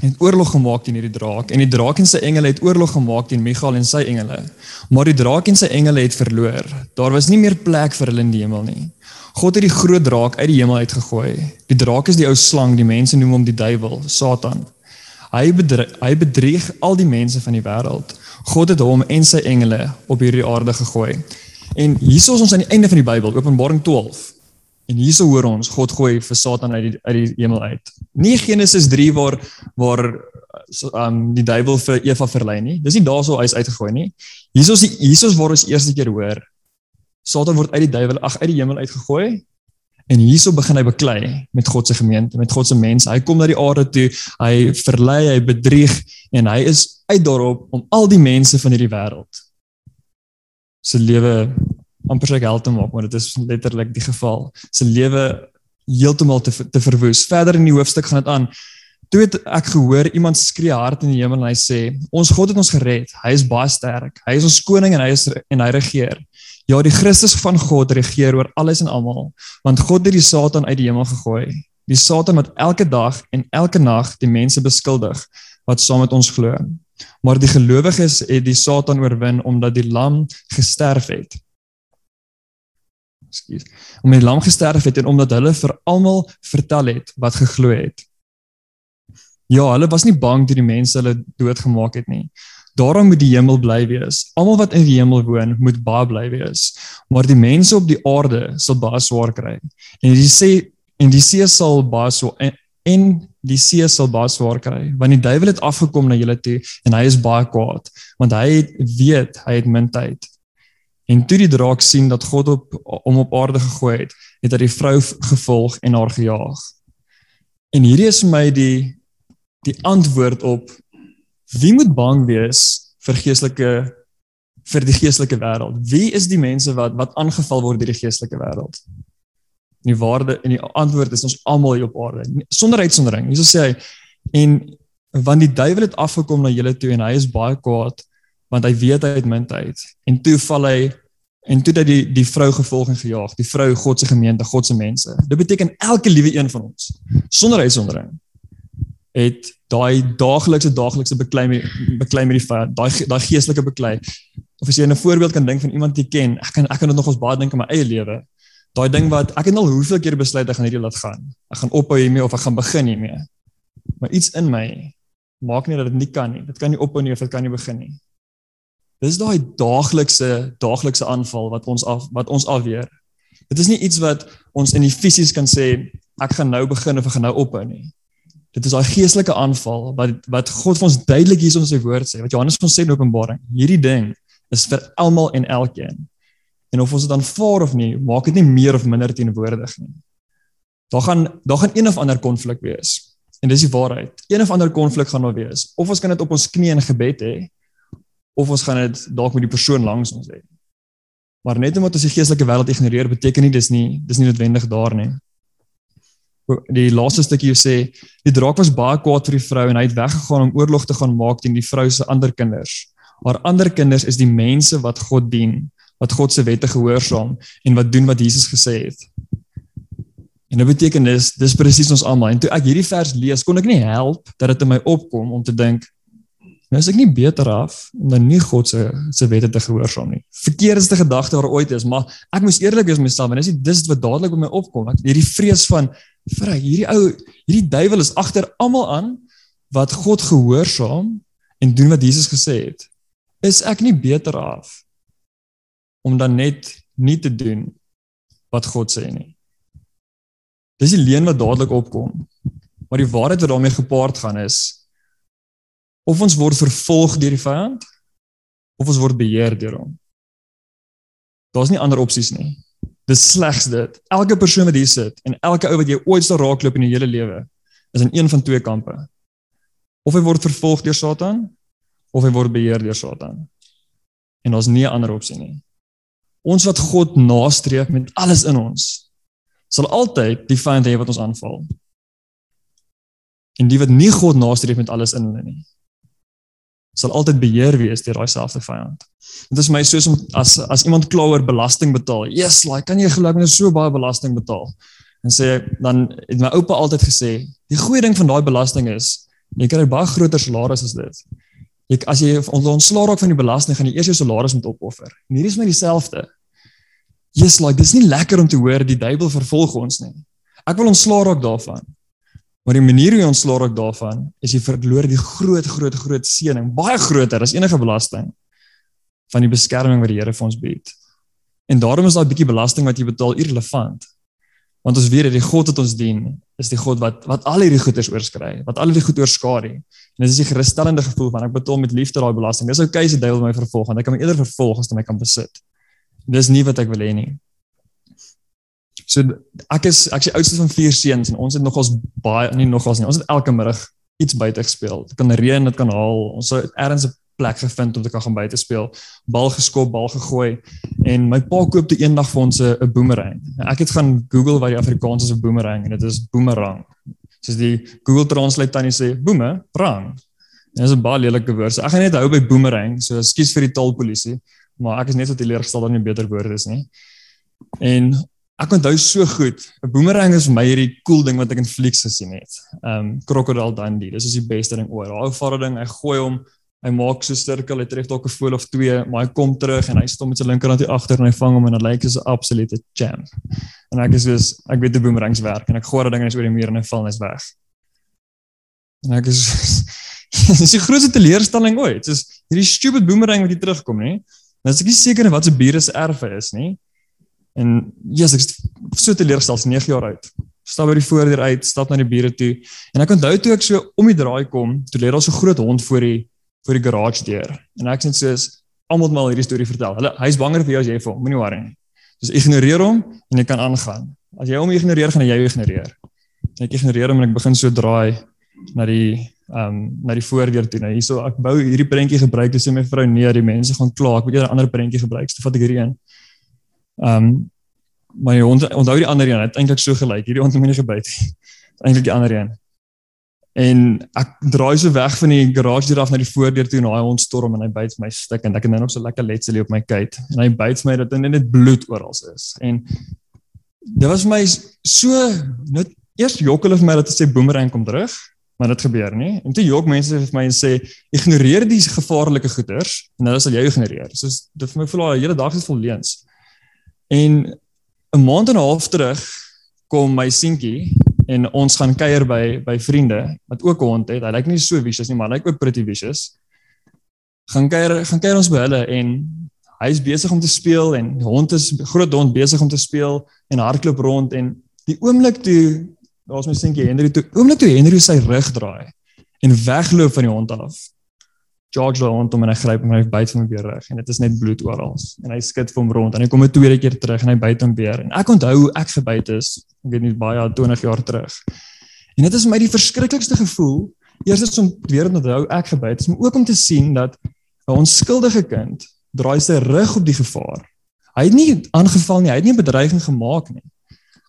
het oorlog gemaak teen hierdie draak en die draak en sy engele het oorlog gemaak teen Michael en sy engele. Maar die draak en sy engele het verloor. Daar was nie meer plek vir hulle in die hemel nie. God het die groot draak uit die hemel uitgegooi. Die draak is die ou slang, die mense noem hom die duiwel, Satan. Hy bedrieg, hy bedrieg al die mense van die wêreld. God het hom en sy engele op hierdie aarde gegooi. En hier is ons aan die einde van die Bybel, Openbaring 12. En hierso hoor ons God gooi vir Satan uit die uit die hemel uit. Nie Genesis 3 waar waar so, um die duiwel vir Eva verlei nie. Dis nie daarso hy's uitgegooi nie. Hierso is hierso waar ons eerste keer hoor Satan word uit die duiwel ag uit die hemel uitgegooi en hierso begin hy beklei met God se gemeente, met God se mense. Hy kom na die aarde toe, hy verlei, hy bedrieg en hy is uit daarop om al die mense van hierdie wêreld se lewe amper sy held te maak, maar dit is letterlik die geval. Sy lewe heeltemal te te verwoes. Verder in die hoofstuk gaan dit aan. Toe het ek gehoor iemand skree hard in die hemel en hy sê: "Ons God het ons gered. Hy is baie sterk. Hy is ons koning en hy is en hy regeer." Ja, die Christus van God regeer oor alles en almal, want God het die Satan uit die hemel gegooi. Die Satan wat elke dag en elke nag die mense beskuldig wat saam met ons glo. Maar die gelowiges het die Satan oorwin omdat die lam gesterf het ekskuus, om die lam gesterf het en omdat hulle vir almal vertel het wat geglo het. Ja, hulle was nie bang toe die mense hulle doodgemaak het nie. Daarom moet die hemel bly wees. Almal wat in die hemel woon, moet baie bly wees. Maar die mense op die aarde sal baie swaar kry. En die see en die see sal baie so en, en die see sal baie swaar kry, want die duiwel het afgekom na julle toe en hy is baie kwaad, want hy weet hy het min tyd. En toe die draak sien dat God op hom op aarde gegooi het, het hy die vrou gevolg en haar gejaag. En hierdie is vir my die die antwoord op wie moet bang wees vir geestelike vir die geestelike wêreld? Wie is die mense wat wat aangeval word deur die geestelike wêreld? Die waarde en die antwoord is ons almal hier op aarde sonder uitsondering. Hier sê hy en want die duiwel het afgekom na julle toe en hy is baie kwaad want hy weet hy het min tyd en toe val hy en toe dat die die vrou gevolg en gejaag die vrou God se gemeente God se mense dit beteken elke liewe een van ons sonder uitsondering het daai daaglikse daaglikse beklei met beklei met die vyand daai daai geestelike beklei. Of as jy 'n voorbeeld kan dink van iemand wat jy ken ek kan ek kan dit nog ons baie dink in my eie lewe daai ding wat ek het al hoeveel keer besluit ek gaan hierdie laat gaan. Ek gaan ophou hiermee of ek gaan begin hiermee. Maar iets in my maak nie dat dit nie kan nie. Dit kan nie ophou nie of dit kan nie begin nie Dis daai daaglikse daaglikse aanval wat ons af wat ons afweer. Dit is nie iets wat ons in die fisies kan sê ek gaan nou begin of ek gaan nou ophou nie. Dit is daai geestelike aanval wat wat God vir ons duidelik hier in sy woord sê. Wat Johannes ons sê in Openbaring. Hierdie ding is vir almal en elkeen. En of ons dit aanvaar of nie, maak dit nie meer of minder teenwoordig nie. Daar gaan daar gaan een of ander konflik wees. En dis die waarheid. Een of ander konflik gaan daar wees. Of ons kan dit op ons knieë in gebed hê of ons gaan dit dalk met die persoon langs ons hê. Maar net omdat ons die geestelike wêreld ignoreer, beteken nie dis nie dis nie noodwendig daar nie. Die laaste stukkie sê die draak was baie kwaad vir die vrou en hy het weggegaan om oorlog te gaan maak teen die vrou se ander kinders. Maar ander kinders is die mense wat God dien, wat God se wette gehoorsaam en wat doen wat Jesus gesê het. En dit beteken dis dis presies ons almal. En toe ek hierdie vers lees, kon ek nie help dat dit in my opkom om te dink Nou is ek nie beter af om dan nie God se se wette te gehoorsaam nie. Verkeerdste gedagte wat ooit is, maar ek moes eerlik wees met myself en dis dis wat dadelik by my opkom. Ek hierdie vrees van vra hierdie ou hierdie duiwel is agter almal aan wat God gehoorsaam en doen wat Jesus gesê het. Is ek nie beter af om dan net nie te doen wat God sê nie. Dis die leuen wat dadelik opkom. Maar die waarheid wat daarmee gepaard gaan is of ons word vervolg deur die vyand of ons word beheer deur hom. Daar's nie ander opsies nie. Dis slegs dit. Elke persoon wat hier sit en elke ou wat jy ooit sal raakloop in die hele lewe is in een van twee kampe. Of hy word vervolg deur Satan of hy word beheer deur Satan. En daar's nie 'n ander opsie nie. Ons wat God nastreef met alles in ons, sal altyd die vyand hê wat ons aanval. En die wat nie God nastreef met alles in hulle nie, sal altyd beheer wees deur daai selfde vyand. Dit is my soos om as as iemand kla oor belasting betaal. Yes, like kan jy glo ek moet so baie belasting betaal? En sê dan het my oupa altyd gesê, die goeie ding van daai belasting is jy kry baie groter salaris as dit. Jy as jy ontslaa raak van die belasting, gaan jy eers jou salaris moet opoffer. En hierdie is my dieselfde. Yes, like dis nie lekker om te hoor die duiwel vervolg ons nie. Ek wil ontslaa raak daarvan. Maar die manier hoe jy ontslaa raak daarvan is jy verloor die groot groot groot seëning, baie groter as enige belasting van die beskerming wat die Here vir ons bied. En daarom is daai bietjie belasting wat jy betaal irrelevant. Want ons weet dat die God wat ons dien, is die God wat wat al hierdie goeders oorskry, wat al hierdie goed oorskadu. En dit is 'n gerusstellende gevoel van ek betaal met liefde daai belasting. Dis oukei as die duiwel my vervolg, want ek kan my eerder vervolg as om my kan besit. Dis nie wat ek wil hê nie. So ek is ek is die oudste van vier seuns en ons het nogals baie nie nogals nie. Ons het elke middag iets buite gespeel. Dit kan reën, dit kan haal. Ons het ergens 'n plek gevind om te kan gaan buite speel. Bal geskop, bal gegooi en my pa koop te eendag vir ons 'n boomerang. Ek het gaan Google wat die Afrikaans is 'n boomerang en dit is boomerang. Soos die Google Translate tannie sê, boomerang. Dit is 'n baie lelike woord. So ek gaan net hou by boomerang. So ekskuus vir die taalpolisie, maar ek is net so teleurgestel dat nie beter woorde is nie. En ek onthou so goed, 'n boomerang is vir my hierdie cool ding wat ek in flieks gesien het. Ehm um, Crocodile Dundee. Dis is die beste ding ooit. Daai vader ding, hy gooi hom hy maak so 'n sirkel, hy tref dalk 'n voël of twee, maar hy kom terug en hy stom met sy linkerhand hier agter en hy vang hom en dit lyk soos 'n absolute champ. En ek is soos ek weet die boomerangs werk en ek gooi daai ding net oor die muur en hy val net weg. En ek is dis die grootste teleurstelling ooit. Dis hierdie stupid boomerang wat hier terugkom, nê? Nou as ek nie seker wat se bure se erfe is nie. En yes, ek so teleurgestel, 9 jaar oud. Stap by die voordeur uit, stap na die bure toe. En ek onthou toe ek so om die draai kom, toe lê daar so groot hond voor die voor die garage deur. En ek sê soos almal mal hierdie storie vertel. Hulle hy's banger vir jou as jy vir hom, moenie worry nie. Dus ignoreer hom en jy kan aangaan. As jy hom ignoreer, gaan jou ignoreer. Ek ignoreer hom en ek begin so draai na die ehm um, na die voordeur toe. Nou hierso ek bou hierdie prentjie gebruik dis my vrou nee, die mense gaan kla. Ek moet eerder 'n ander prentjie gebruik. So vat ek hierdie een. Ehm um, my hond onthou die ander een. Dit eintlik so gelyk. Hierdie hond het my nie gebyt nie. Eintlik die ander een. En ek draai so weg van die garage deur af na die voordeur toe en hy hond storm en hy byt my stuk en ek het nou nog so lekker letsel op my kuit en hy byt my dat net bloed oral is. En dit was my so net eers jok hulle vir my dat dit sê boomerang kom terug, maar dit gebeur nie. En toe jok mense vir my en sê ignoreer die gevaarlike goeters en hulle sal jou ignoreer. So dit vir my voel al die hele dag is vol leuns. En 'n maand en 'n half terug kom my seentjie en ons gaan kuier by by vriende wat ook 'n hond het. Hy lyk nie so vicious nie, maar hy lyk ook pretty vicious. Gaan kuier gaan kuier ons by hulle en hy's besig om te speel en die hond is groot hond besig om te speel en hardloop rond en die oomblik toe daar's my seentjie Henry toe oomblik toe Henry sy rug draai en wegloop van die hond af. George lê rondom en hy gryp hom en hy byt hom weer reg. En dit is net bloed oral. En hy skud vir hom rond en hy kom 'n tweede keer terug en hy byt hom weer. En ek onthou hoe ek gebyt is ek weet nie baie 20 jaar terug. En dit is vir my die verskriklikste gevoel. Eerstens om weer te onthou ek gebyt is maar ook om te sien dat 'n onskuldige kind draai sy rug op die gevaar. Hy het nie aangeval nie hy het nie 'n bedreiging gemaak nie.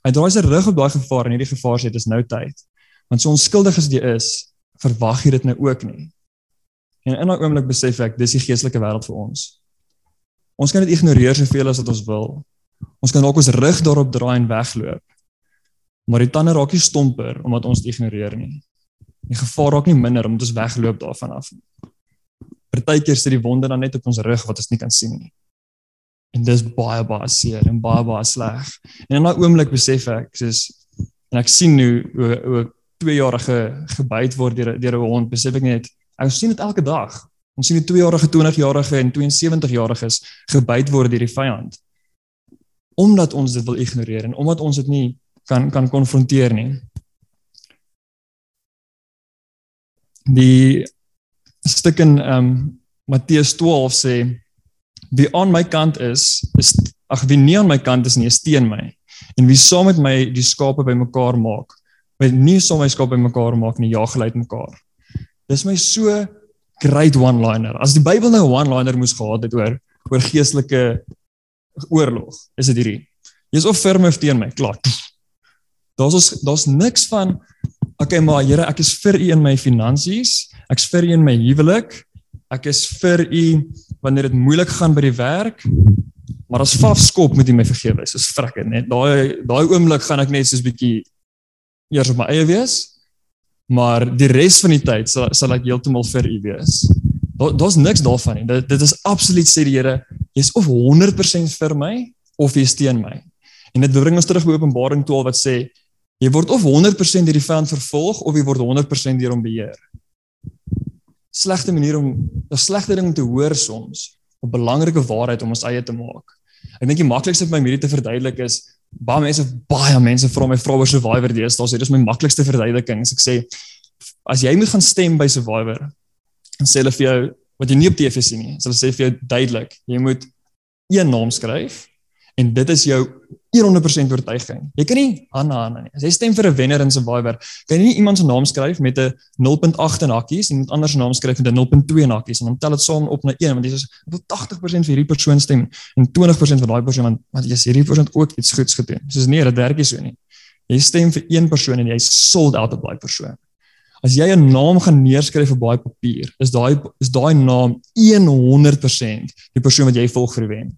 Hy draai sy rug op daai gevaar en hierdie gevaar sê dit is nou tyd. Want so onskuldig as jy is verwag jy dit nou ook nie En in daai oomblik besef ek dis die geestelike wêreld vir ons. Ons kan dit ignoreer soveel as wat ons wil. Ons kan dalk ons rug daarop draai en wegloop. Maar die tande raak nie stomper omdat ons dit ignoreer nie. Die gevaar raak nie minder omdat ons wegloop daarvan af nie. Partykeer sit die wonde dan net op ons rug wat ons nie kan sien nie. En dis baie baie seer en baie baie sleg. En in daai oomblik besef ek soos en ek sien hoe hoe hoe 2 jarige gebyt word deur deur 'n hond, besef ek net Ons sien dit elke dag. Ons sien die 2-jarige, 20-jarige en 72-jariges gebyt word deur die vyand. Omdat ons dit wil ignoreer en omdat ons dit nie kan kan konfronteer nie. Die stuk in ehm um, Matteus 12 sê wie aan my kant is, is ag wie nie aan my kant is nie, is teen my. En wie saam met my die skape bymekaar maak, wie nie saam my skape bymekaar maak nie, jaag hulle uit mekaar. Dis my so great one-liner. As die Bybel nou 'n one-liner moes gehad het oor oor geestelike oorlog. Is dit hierdie? Jy's of my of teen my, klaar. Daar's ons daar's niks van okay, maar Here, ek is vir U in my finansies, ek's vir U in my huwelik, ek is vir U wanneer dit moeilik gaan by die werk. Maar as vaf skop moet U my vergewe. Soos frikke, net daai daai oomblik gaan ek net soos bietjie eers op my eie wees, maar die res van die tyd sal sal ek heeltemal vir U wees. Daar daar's niks daarvan nie. Dit dit is absoluut sê die Here, jy's of 100% vir my of jy's teen my. En dit bring ons terug by Openbaring 12 wat sê jy word of 100% deur die vyand vervolg of jy word 100% deur hom beheer. Slegte manier om 'n slegte ding om te hoor soms, 'n belangrike waarheid om ons eie te maak. Ek dink die maklikste vir my om hierdie te verduidelik is baie mense baie mense vra my vra oor Survivor deesdae. So dit is my maklikste verduideliking. As ek sê as jy moet gaan stem by Survivor, dan sê hulle vir jou wat jy nie op TV sien nie. Hulle sê vir jou duidelik, jy moet een naam skryf en dit is jou 100% oortuiging. Jy kan nie Hanna Hanna nie. As jy stem vir 'n wenner in Survivor, kan jy nie iemand se naam skryf met 'n 0.8 in hakkies en iemand anders se naam skryf met 'n 0.2 in hakkies en dan tel dit saam op na 1 want jy sê wil 80% vir hierdie persoon stem en 20% vir daai persoon want want jy sê hierdie persoon ook iets goeds gedoen. Soos nee, dit werk nie so nie. Jy stem vir een persoon en jy sold out op daai persoon. As jy 'n naam gaan neerskryf op baie papier, is daai is daai naam 100% die persoon wat jy volg vir wen.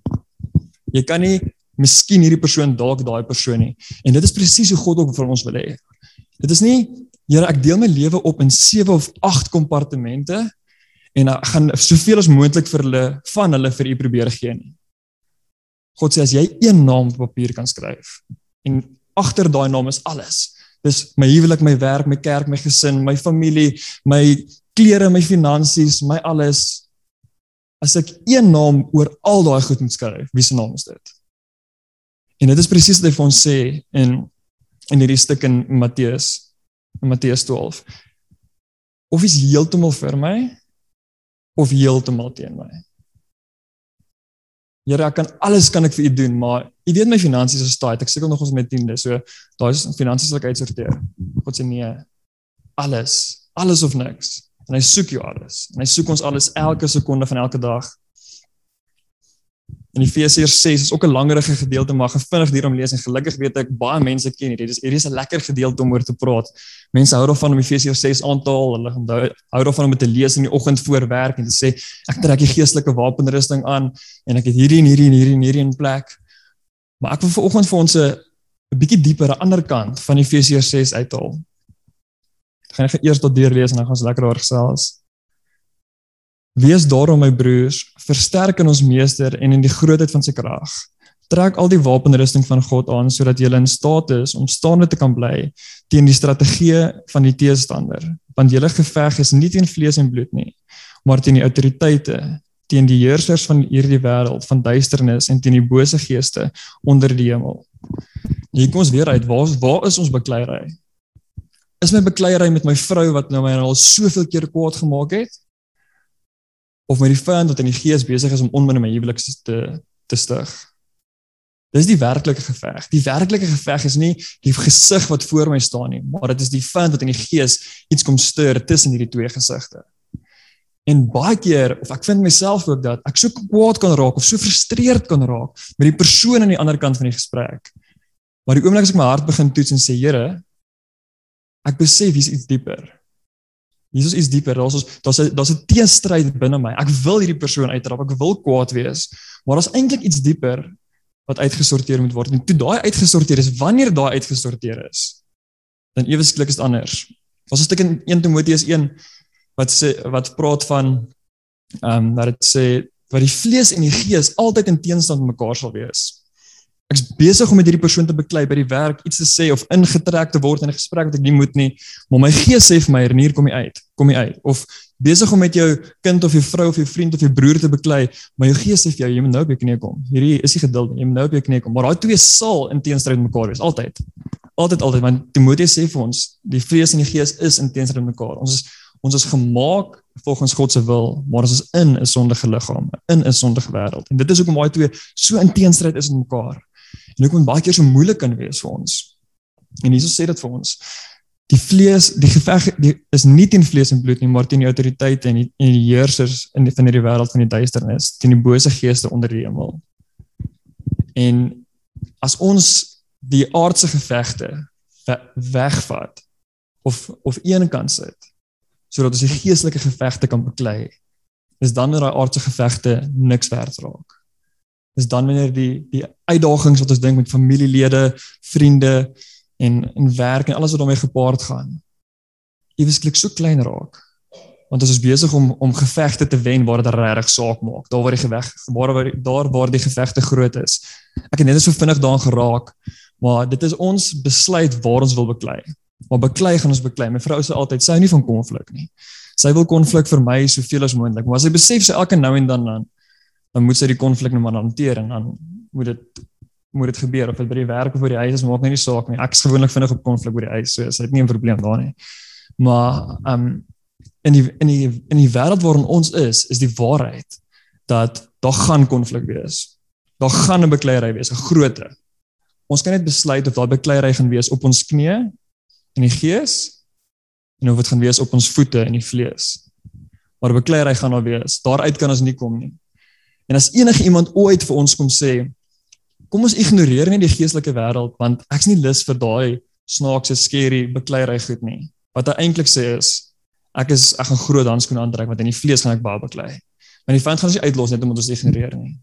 Jy kan nie miskien hierdie persoon dalk daai persoon nie. En dit is presies hoe God ook vir ons wil hê. Dit is nie Here, ek deel my lewe op in 7 of 8 kompartemente en ek gaan soveel as moontlik vir hulle van hulle vir u probeer gee nie. God sê as jy een naam op papier kan skryf en agter daai naam is alles. Dis my huwelik, my werk, my kerk, my gesin, my familie, my klere, my finansies, my alles. As ek een naam oor al daai goed moet skryf, wie se naam is dit? En dit is presies wat hy vir ons sê in in hierdie stuk in Matteus in Matteus 12. Of is heeltemal vir my of heeltemal teen my. Here, ek kan alles kan ek vir u doen, maar u weet my finansies is tight. Ek sukkel nog ons met tiende. So daai is finansies wat ek uitsorteer. God sê nee. Alles, alles of niks. En hy soek jou alles. En hy soek ons alles elke sekonde van elke dag. In Efesiërs 6 is ook 'n langerige gedeelte maar gevinnig hier om lees en gelukkig weet ek baie mense ken. Dit is hierdie is 'n lekker gedeelte om oor te praat. Mense hou daarvan om Efesiërs 6 aan te haal. Hulle hou daarvan om dit te lees in die oggend voor werk en te sê ek trek die geestelike wapenrusting aan en ek het hierdie en hierdie en hierdie en hierdie in plek. Maar ek wil vanoggend vir ons 'n bietjie dieper aan die ander kant van Efesiërs 6 uithaal. Ek gaan eers tot deur lees en dan gaan ons lekker oor gesels. Wees daarom my broers, versterk in ons meester en in die grootheid van sy krag. Trek al die wapenrusting van God aan sodat jy in staat is om staande te kan bly teen die strategieë van die teestander. Want julle geveg is nie teen vlees en bloed nie, maar teen die autoriteite, teen die heersers van hierdie wêreld van duisternis en teen die bose geeste onder die hemel. Hier kom ons weer uit, waar waar is ons bekleierery? Is my bekleierery met my vrou wat nou my al soveel keer kwaad gemaak het? Of met die vyand wat in die gees besig is om onmin in my huwelik te te stig. Dis die werklike geveg. Die werklike geveg is nie die gesig wat voor my staan nie, maar dit is die vyand wat in die gees iets kom stuur tussen hierdie twee gesigte. En baie keer of ek vind myself ook dat ek so kwaad kan raak of so frustreerd kan raak met die persoon aan die ander kant van die gesprek. Maar die oomblik as ek my hart begin toets en sê Here, ek besef hier's iets dieper. Jesus is dieper. Daar's ons daar's 'n daar's 'n teenstryd binne my. Ek wil hierdie persoon uitrap. Ek wil kwaad wees. Maar daar's eintlik iets dieper wat uitgesorteer moet word. En toe daai uitgesorteer is, wanneer daai uitgesorteer is, dan ewe skielik is dit anders. Ons is stuk in 1 Timoteus 1 wat sê wat praat van ehm um, dat dit sê wat die vlees en die gees altyd in teenstand mekaar sal wees. Ek's besig om met hierdie persoon te beklei by die werk, iets te sê of ingetrek te word in 'n gesprek wat ek nie moet nie, maar my gees sê vir my hier kom jy uit, kom jy uit. Of besig om met jou kind of jou vrou of jou vriend of jou broer te beklei, maar jou gees sê vir jou jy moet nou op jou knie kom. Hierdie is nie geduld nie, jy moet nou op jou knie kom. Maar daai twee sal in teenstryd met mekaar wees, altyd. Altyd altyd want Timoteus sê vir ons, die vlees en die gees is in teenstryd met mekaar. Ons is ons is gemaak volgens God se wil, maar ons is in 'n sondige liggaam, in 'n sondige wêreld. En dit is hoekom daai twee so in teenstryd is met mekaar. En hoekom baie keer so moeilik kan wees vir ons. En Jesus sê dit vir ons. Die vlees, die geveg die is nie teen vlees en bloed nie, maar teen die autoriteite en die, en die heersers in die van hierdie wêreld van die duisternis, teen die bose geeste onder die hemel. En as ons die aardse gevegte we wegvat of of een kant sit sodat ons die geestelike gevegte kan beklei, is dan wanneer daai aardse gevegte niks werd raak. Is dan wanneer die die uitdagings wat ons dink met familielede, vriende en en werk en alles wat daarmee gepaard gaan, eweslik so klein raak want ons is besig om om gevegte te wen waar dit regtig saak maak. Daar waar die geveg waar waar daar waar die gevegte groot is. Ek het net so vinnig daaraan geraak, maar dit is ons besluit waar ons wil beklei. Maar beklei gaan ons beklei. My vrou sê altyd sy hou nie van konflik nie. Sy wil konflik vermy soveel as moontlik, maar as sy besef sy elke nou en dan dan dan moet sy die konflik net maar hanteer en dan moet dit moet dit gebeur of dit by die werk of by die huis is maak nie saak nie. Ek is gewoonlik vinnig op konflik by die huis, so dit is nie 'n probleem daar nie. Maar ehm um, in die in die in die wêreld waarin ons is, is die waarheid dat daar gaan konflik wees. Daar gaan 'n bekleierery wees, 'n grootte. Ons kan net besluit of daai bekleierery gaan wees op ons knieë in die gees en of dit gaan wees op ons voete in die vlees. Maar bekleierery gaan daar wees. Daaruit kan ons nie kom nie. En as enige iemand ooit vir ons kom sê, kom ons ignoreer net die geestelike wêreld want ek's nie lus vir daai snaakse scary bekleierery goed nie. Wat hy eintlik sê is ek is ek gaan groot handskoene aantrek want in die vlees gaan ek baie beklei. Maar die vyand gaan ons nie uitlos net omdat ons ignoreer nie.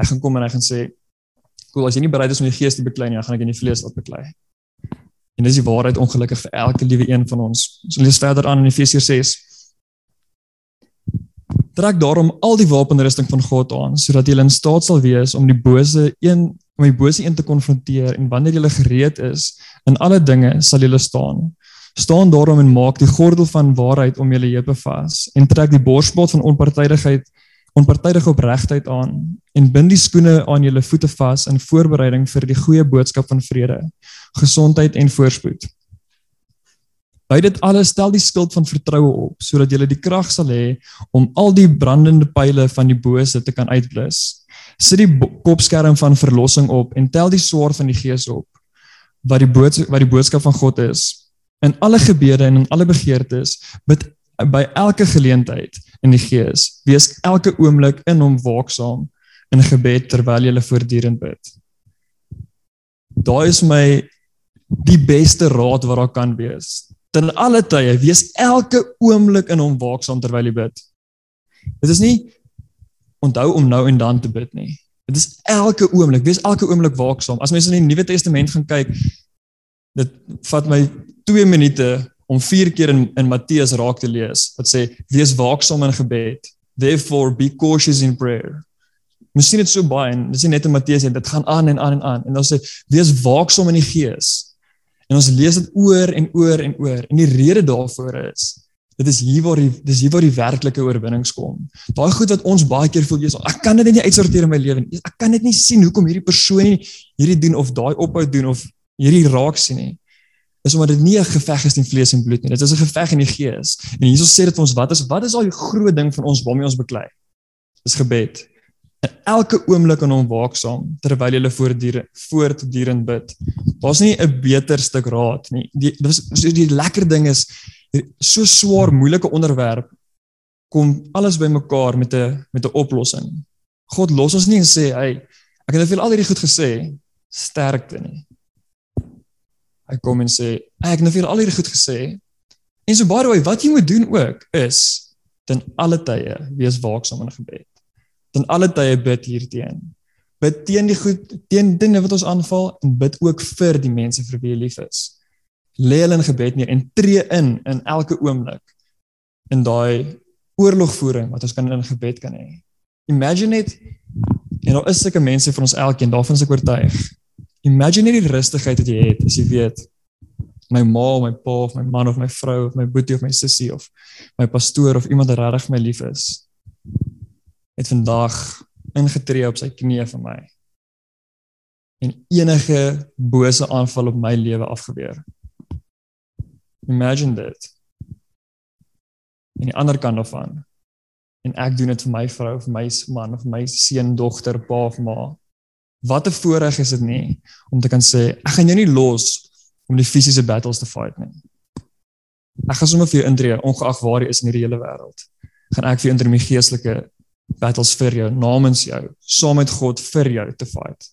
Hy gaan kom en hy gaan sê, "Cool, as jy nie bereid is om die gees te beklei nie, dan gaan ek in die vlees laat beklei." En dis die waarheid ongelukkig vir elke liewe een van ons. Ons lees verder aan in Efesiërs 6. Trek daarom al die wapenrusting van God aan sodat jy in staat sal wees om die bose een om die bose een te konfronteer en wanneer jy gereed is in alle dinge sal jy staan. Staan daarom en maak die gordel van waarheid om julle heupe vas en trek die borsbot van onpartydigheid onpartydige opregtheid aan en bind die skoene aan julle voete vas in voorbereiding vir die goeie boodskap van vrede, gesondheid en voorspoed. By dit alles stel die skild van vertroue op sodat jy die krag sal hê om al die brandende pile van die bose te kan uitblus. Sit die kopskerm van verlossing op en tel die swaard van die gees op wat die boodskap wat die boodskap van God is. In alle gebede en in alle begeertes bid by elke geleentheid in die gees wees elke oomblik in hom waaksaam in gebed terwyl jy voortdurend bid. Daai is my die beste raad wat daar kan wees ten alle tye wees elke oomblik in hom waaksaam terwyl jy bid. Dit is nie onthou om nou en dan te bid nie. Dit is elke oomblik wees elke oomblik waaksaam. As mens in die nuwe testament gaan kyk dit vat my 2 minute om 4 keer in in Matteus raak te lees wat sê wees waaksaam in gebed. Therefore be cautious in prayer. Miskien dit so baie en dis nie net in Matteus en dit gaan aan en aan en aan. En dan sê wees waaksaam in die gees en ons lees dit oor en oor en oor en die rede daarvoor is dit is hier waar die dis hier waar die werklike oorwinnings kom daai goed wat ons baie keer voel jy's ek kan dit net nie uitsorteer in my lewe nie ek kan net nie sien hoekom hierdie persoon hierdie doen of daai ophou doen of hierdie raak sien nie is omdat dit nie 'n geveg is teen vlees en bloed nie. Dit is 'n geveg in die gees. En Jesus sê dit vir ons, wat is wat is al die groot ding van ons waarmee ons beklei? Dis gebed. En elke oomblik aan hom waaksaam terwyl jy voortdurend voortdurend bid. Daar's nie 'n beter stuk raad nie. Die dis so die lekker ding is so swaar moeilike onderwerp kom alles bymekaar met 'n met 'n oplossing. God los ons nie en sê, "Hey, ek het net veel al hierdie goed gesê, sterkte nie." hy kom en sê ek het nou vir al hierdie goed gesê en so by the way wat jy moet doen ook is ten alle tye wees waaksaam in gebed ten alle tye bid hierteen. Bid teen die goed teen dinge wat ons aanval en bid ook vir die mense vir wie jy lief is. Lê hulle in gebed neer en tree in in elke oomblik in daai oorlogvoering wat ons kan in gebed kan hê. Imagine it en daar is sulke mense vir ons elkeen daarvan is ek oortuig. Imagine net die rustigheid wat jy het as jy weet my ma, my pa of my man of my vrou of my boetie of my sussie of my pastoor of iemand wat regtig my lief is het vandag ingetree op sy knieë vir my en enige bose aanval op my lewe afgeweer. Imagine dit. En die ander kant daarvan en ek doen dit vir my vrou of my man of my seun, dogter, pa of ma Wat 'n voorreg is dit nie om te kan sê ek gaan jou nie los om die fisiese battles te fight nie. Ek gaan sommer vir jou intree ongeag waar jy is in hierdie hele wêreld. Gaan ek vir jou intermediate geestelike battles vir jou namens jou saam met God vir jou te fight.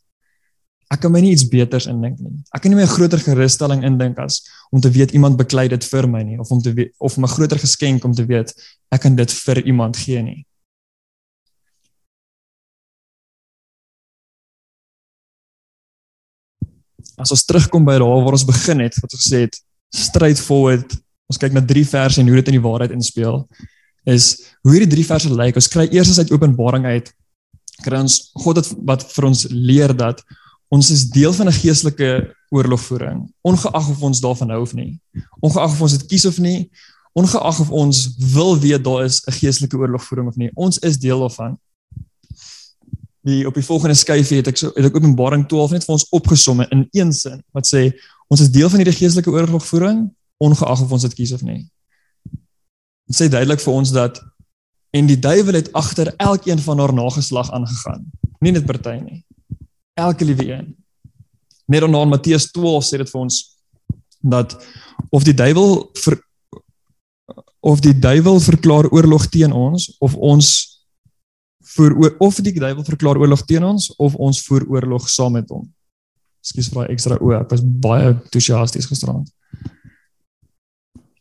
Ek kan my nie iets beters indink nie. Ek kan nie my groter gerusstelling indink as om te weet iemand beklei dit vir my nie of om te weet of 'n groter geskenk om te weet ek kan dit vir iemand gee nie. As ons terugkom by daar waar ons begin het, wat ons gesê het, straight forward. Ons kyk na drie verse en hoe dit in die waarheid inspeel. Is hoe hierdie drie verse lyk. Ons kry eers uit Openbaring uit kry ons God het wat vir ons leer dat ons is deel van 'n geestelike oorlogvoering, ongeag of ons daarvan hou of nie. Ongeag of ons dit kies of nie, ongeag of ons wil weet daar is 'n geestelike oorlogvoering of nie. Ons is deel daarvan die op die volgende skyfie het ek so het ek Openbaring 12 net vir ons opgesomme in een sin wat sê ons is deel van hierdie geestelike oorlogvoering ongeag of ons dit kies of nie. Dit sê duidelik vir ons dat en die duiwel het agter elkeen van haar nageslag aangegaan. Nie net party nie. Elke liewe een. Net dan in Matteus 12 sê dit vir ons dat of die duiwel vir of die duiwel verklaar oorlog teen ons of ons voer of die duiwel verklaar oorlog teen ons of ons voer oorlog saam met hom. Ekskuus vir daai ekstra o, ek was baie entoesiasties gisterand.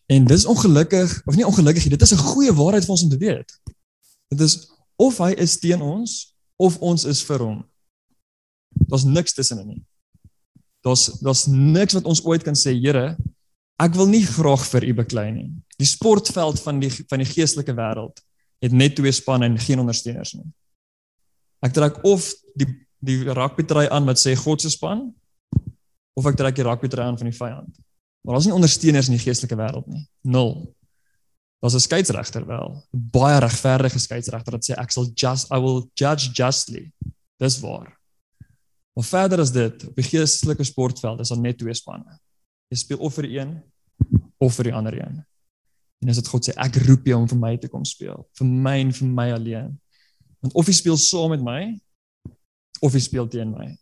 En dis ongelukkig, of nie ongelukkig nie, dit is 'n goeie waarheid vir ons om te weet. Dit is of hy is teen ons of ons is vir hom. Daar's niks tussenin nie. Daar's daar's niks wat ons ooit kan sê, Here, ek wil nie graag vir u beklei nie. Die sportveld van die van die geestelike wêreld het net twee spanne en geen ondersteuners nie. Ek trek of die die rugbytry aan wat sê God se span of ek trek die rugbytry aan van die vyand. Maar daar's nie ondersteuners in die geestelike wêreld nie. Nul. Daar's 'n skeieregter wel, 'n baie regverdige skeieregter wat sê ek sal just I will judge justly. Dis waar. Maar verder as dit, op die geestelike sportveld is daar net twee spanne. Jy speel of vir die een of vir die ander een. En as dit God sê ek roep jou om vir my te kom speel, vir my en vir my alleen. Want of jy speel saam met my of jy speel teen my.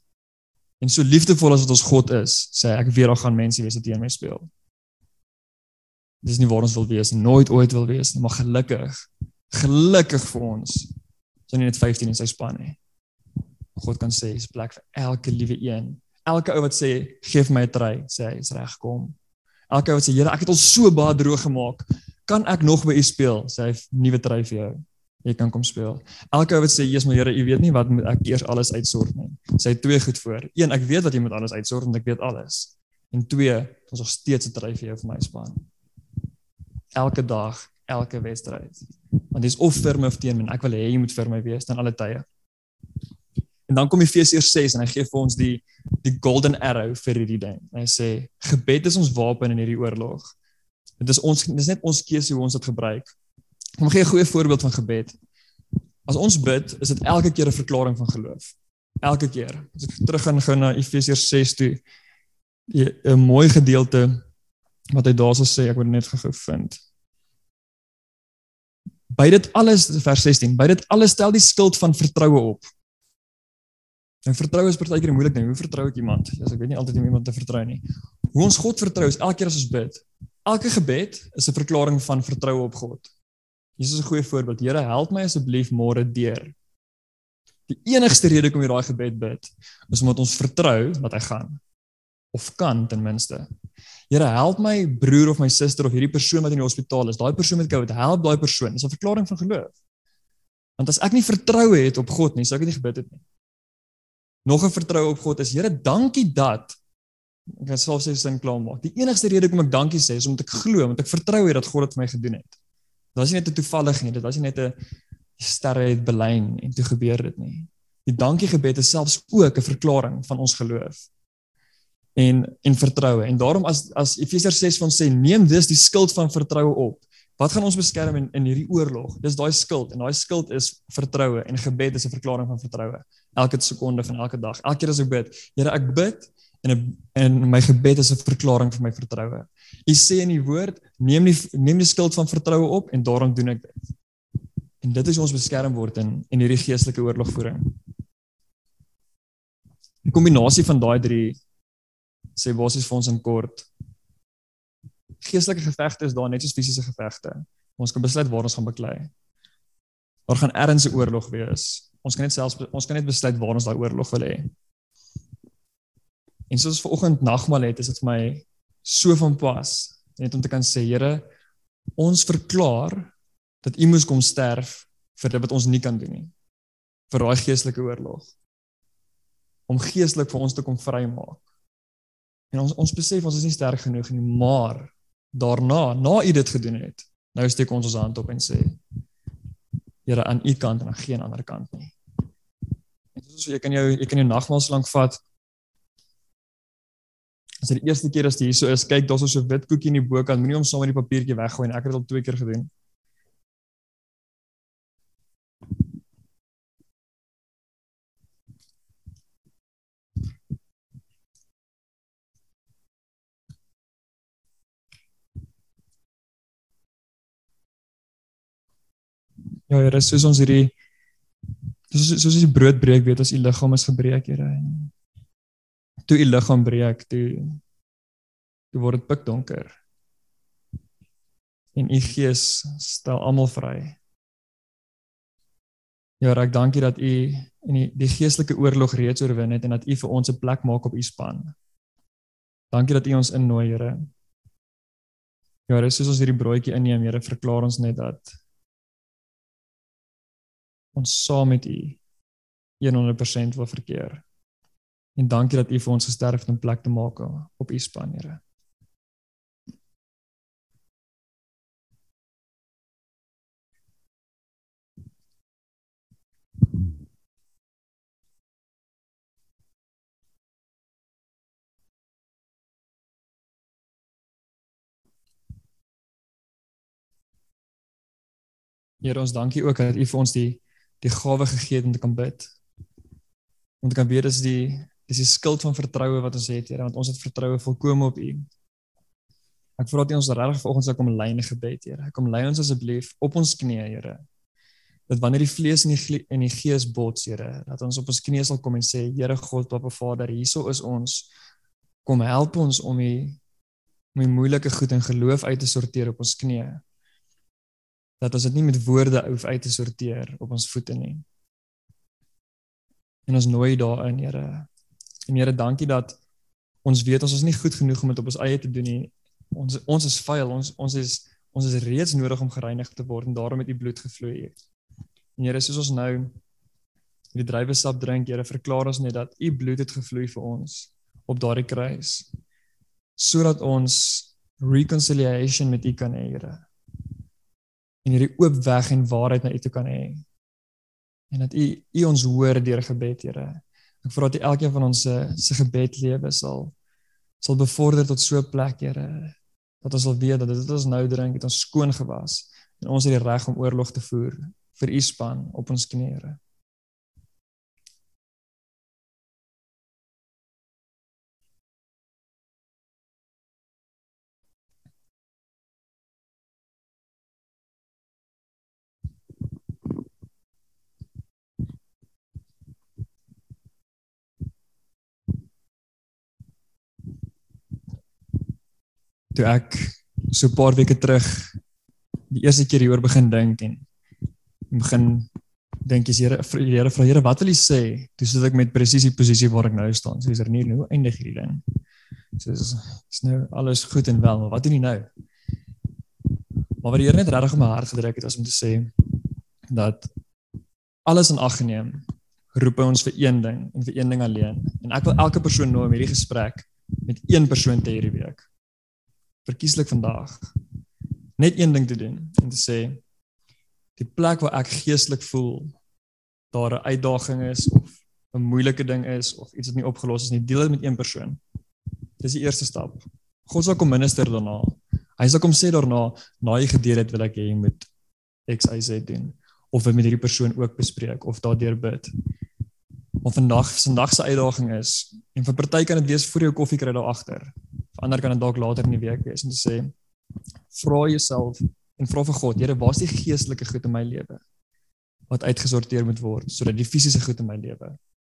En so liefdevol as wat ons God is, sê ek weer daar gaan mense wees wat teen my speel. Dis nie waar ons wil wees, nooit ooit wil wees nie, maar gelukkig, gelukkig vir ons. Ons is nie net 15 in sy span nie. God kan sê, "Is plek vir elke liewe een." Elke ou wat sê, "Geef my 'n try," sê hy, "Is reg kom." Elke ou wat sê, "Here, ek het al so baie droog gemaak kan ek nog by u speel? Sê hy nuwe try vir jou. Jy kan kom speel. Elke ou wat sê Jesus my Here, u weet nie wat moet ek eers alles uitsort nie. Sê hy twee goed voor. Een, ek weet wat jy moet alles uitsort want ek weet alles. En twee, ons nog steeds 'n try vir jou vir my span. Elke dag, elke wedstryd. Want dis of vir my of teen my. Ek wil hê jy moet vir my wees dan alle tye. En dan kom Efesiërs 6 en hy gee vir ons die die golden arrow vir hierdie ding. Hy sê gebed is ons wapen in hierdie oorlog. Dit is ons dis net ons keuse hoe ons dit gebruik. Kom gee 'n goeie voorbeeld van gebed. As ons bid, is dit elke keer 'n verklaring van geloof. Elke keer. As ek terug gaan gou na Efesiërs 6 toe, 'n mooi gedeelte wat hy daarso sê, ek word net gou vind. By dit alles vers 16, by dit alles stel die skuld van vertroue op. Nou vertroue is partykeer moeilik ding. Hoe vertrou ek iemand? Ja, ek weet nie altyd om iemand te vertrou nie. Hoe ons God vertrou is elke keer as ons bid, Elke gebed is 'n verklaring van vertroue op God. Jesus is 'n goeie voorbeeld. Here, help my asseblief môre deur. Die enigste rede hoekom jy daai gebed bid, is omdat ons vertrou dat hy gaan of kan ten minste. Here, help my broer of my suster of hierdie persoon wat in die hospitaal is. Daai persoon met COVID, help daai persoon. Dis 'n verklaring van geloof. Want as ek nie vertroue het op God nie, sou ek nie gebid het nie. Nog 'n vertroue op God is, Here, dankie dat Ek kan self sê sin klaar maak. Die enigste rede hoekom ek dankie sê is omdat ek glo, omdat ek vertrou het dat God dit vir my gedoen het. Dit was nie net 'n toevallig nie, dit was nie net 'n sterre het belyn en toe gebeur dit nie. Die dankie gebed is selfs ook 'n verklaring van ons geloof en en vertroue. En daarom as as Efesiërs 6 van sê neem dus die skild van vertroue op. Wat gaan ons beskerm in in hierdie oorlog? Dis daai skild en daai skild is vertroue en gebed is 'n verklaring van vertroue. Elke sekonde van elke dag. Elke keer as ek bid, Here, ek bid en en my gebed is 'n verklaring vir my vertroue. U sê in die woord, neem die neem die skuld van vertroue op en daarom doen ek dit. En dit is ons beskerm word in in hierdie geestelike oorlogvoering. Die kombinasie van daai drie sê basies vir ons in kort. Geestelike gevegte is daar net soos fisiese gevegte. Ons kan besluit waar ons gaan beklei. Daar gaan ergens 'n oorlog wees. Ons kan net selfs ons kan net besluit waar ons daai oorlog wil hê. En soos vanoggend nagmaal het, is dit vir my so van pas net om te kan sê, Here, ons verklaar dat U moes kom sterf vir dit wat ons nie kan doen nie. Vir daai geestelike oorlog. Om geestelik vir ons te kom vrymaak. En ons ons besef ons is nie sterk genoeg nie, maar daarna, na U dit gedoen het, nou steek ons ons hand op en sê Here aan U kant en aan geen ander kant nie. En soos jy kan jou jy kan jou nagmaal so lank vat. As dit die eerste keer as jy hier so is, kyk daar's so 'n wit koekie in die bokant, moenie hom saam met die papiertjie weggooi nie. Ek het dit al twee keer gedoen. Ja, Here, soos ons hierdie soos soos die brood breek, weet ons u liggaam is gebreek, Here. Toe u liggaam breek, toe toe word dit pikdonker. En u gees stel almal vry. Ja, ek dankie dat u in die, die geestelike oorlog reeds oorwin het en dat u vir ons 'n plek maak op u span. Dankie dat u ons innooi, Here. Ja, Here, soos ons hierdie broodjie inneem, Here, verklaar ons net dat ons saam met u 100% wil verkeer. En dankie dat u vir ons gesterf het om plek te maak op u span, Here. Here ons dankie ook dat u vir ons die die gawe gegee het om te kan bid. Om te kan weet dis die dis die skild van vertroue wat ons het, Here, want ons het vertroue volkome op U. Ek vra dat U ons regtig vanoggend sal kom lei in gebed, Here. Kom lei ons asseblief op ons knieë, Here. Dat wanneer die vlees en die en die gees bots, Here, dat ons op ons knieë sal kom en sê, Here God, Papa Vader, hierso is ons. Kom help ons om die om die moeilike goed in geloof uit te sorteer op ons knieë dat ons dit nie met woorde hoef uit te sorteer op ons voete nie. En ons nooi daarin, Here. En Here, dankie dat ons weet ons is nie goed genoeg om dit op ons eie te doen nie. Ons ons is vuil, ons ons is ons is reeds nodig om gereinig te word en daarom het u bloed gevloei. En Here, soos ons nou hierdie druiwesap drink, Here, verklaar ons net dat u bloed het gevloei vir ons op daardie kruis sodat ons reconciliation met u kan hê, Here en hierdie oop weg en waarheid na U toe kan hê. En dat U U ons hoor deur gebed, Here. Ek vra dat U elkeen van ons se se gebedlewe sal sal bevorder tot so 'n plek, Here, dat ons sal weet dat dit wat ons nou drink, het ons skoon gewas en ons het die reg om oorlog te voer vir U span op ons knieë. Toe ek so 'n paar weke terug die eerste keer hieroor begin dink en begin dink jy's Here die Here vra Here wat wil jy sê? Toe sit ek met presies die posisie waar ek nou staan. So is er nie nou eindig hierdie ding. So is, is nou alles goed en wel maar wat doen jy nou? Maar wat die Here net regtig op my hart gedruk het as om te sê dat alles in ag geneem roep hy ons vir een ding en vir een ding alleen. En ek wil elke persoon nooi om hierdie gesprek met een persoon te hierdie week verkieslik vandag net een ding te doen en te sê die plek waar ek geestelik voel daar 'n uitdaging is of 'n moeilike ding is of iets wat nie opgelos is nie, deel dit met een persoon. Dis die eerste stap. God sal kom minister daarna. Hy sal kom sê daarna, na jy gedeel het, wil ek hê jy moet X Y Z doen of met hierdie persoon ook bespreek of daardeur bid. Of vandag vandag se uitdaging is en vir party kan dit wees voor jou koffie kry daar agter ander kan dit dalk later in die week wees om te sê vra jouself en vra vir God, Here, waar's die geestelike goed in my lewe wat uitgesorteer moet word sodat die fisiese goed in my lewe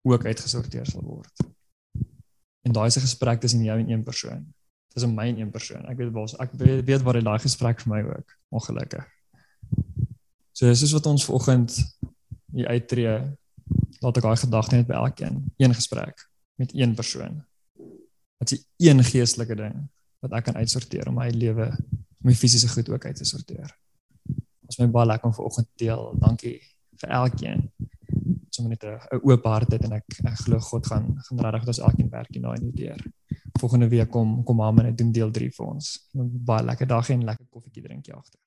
ook uitgesorteer sal word. En daai is 'n gesprek tussen jou en een persoon. Dis 'n my en een persoon. Ek weet waar's ek weet waar daai gesprek vir my ook ongelukkig. So dis is wat ons vanoggend hier uittree. Laat ek daai gedagte net by elkeen een gesprek met een persoon Wat die een geestelike ding wat ek kan uitsorteer om my lewe, my fisiese goed ook uit te sorteer? Ons my baie lekker vanoggend deel. Dankie vir elkeen. Sommige net 'n 'n oop hart het en ek ek glo God gaan gaan regtig dat ons elkeen werk hier daai in die deur. Volgende week kom kom Haman en doen deel 3 vir ons. Baie lekker dag en lekker koffietjie drinkie agter.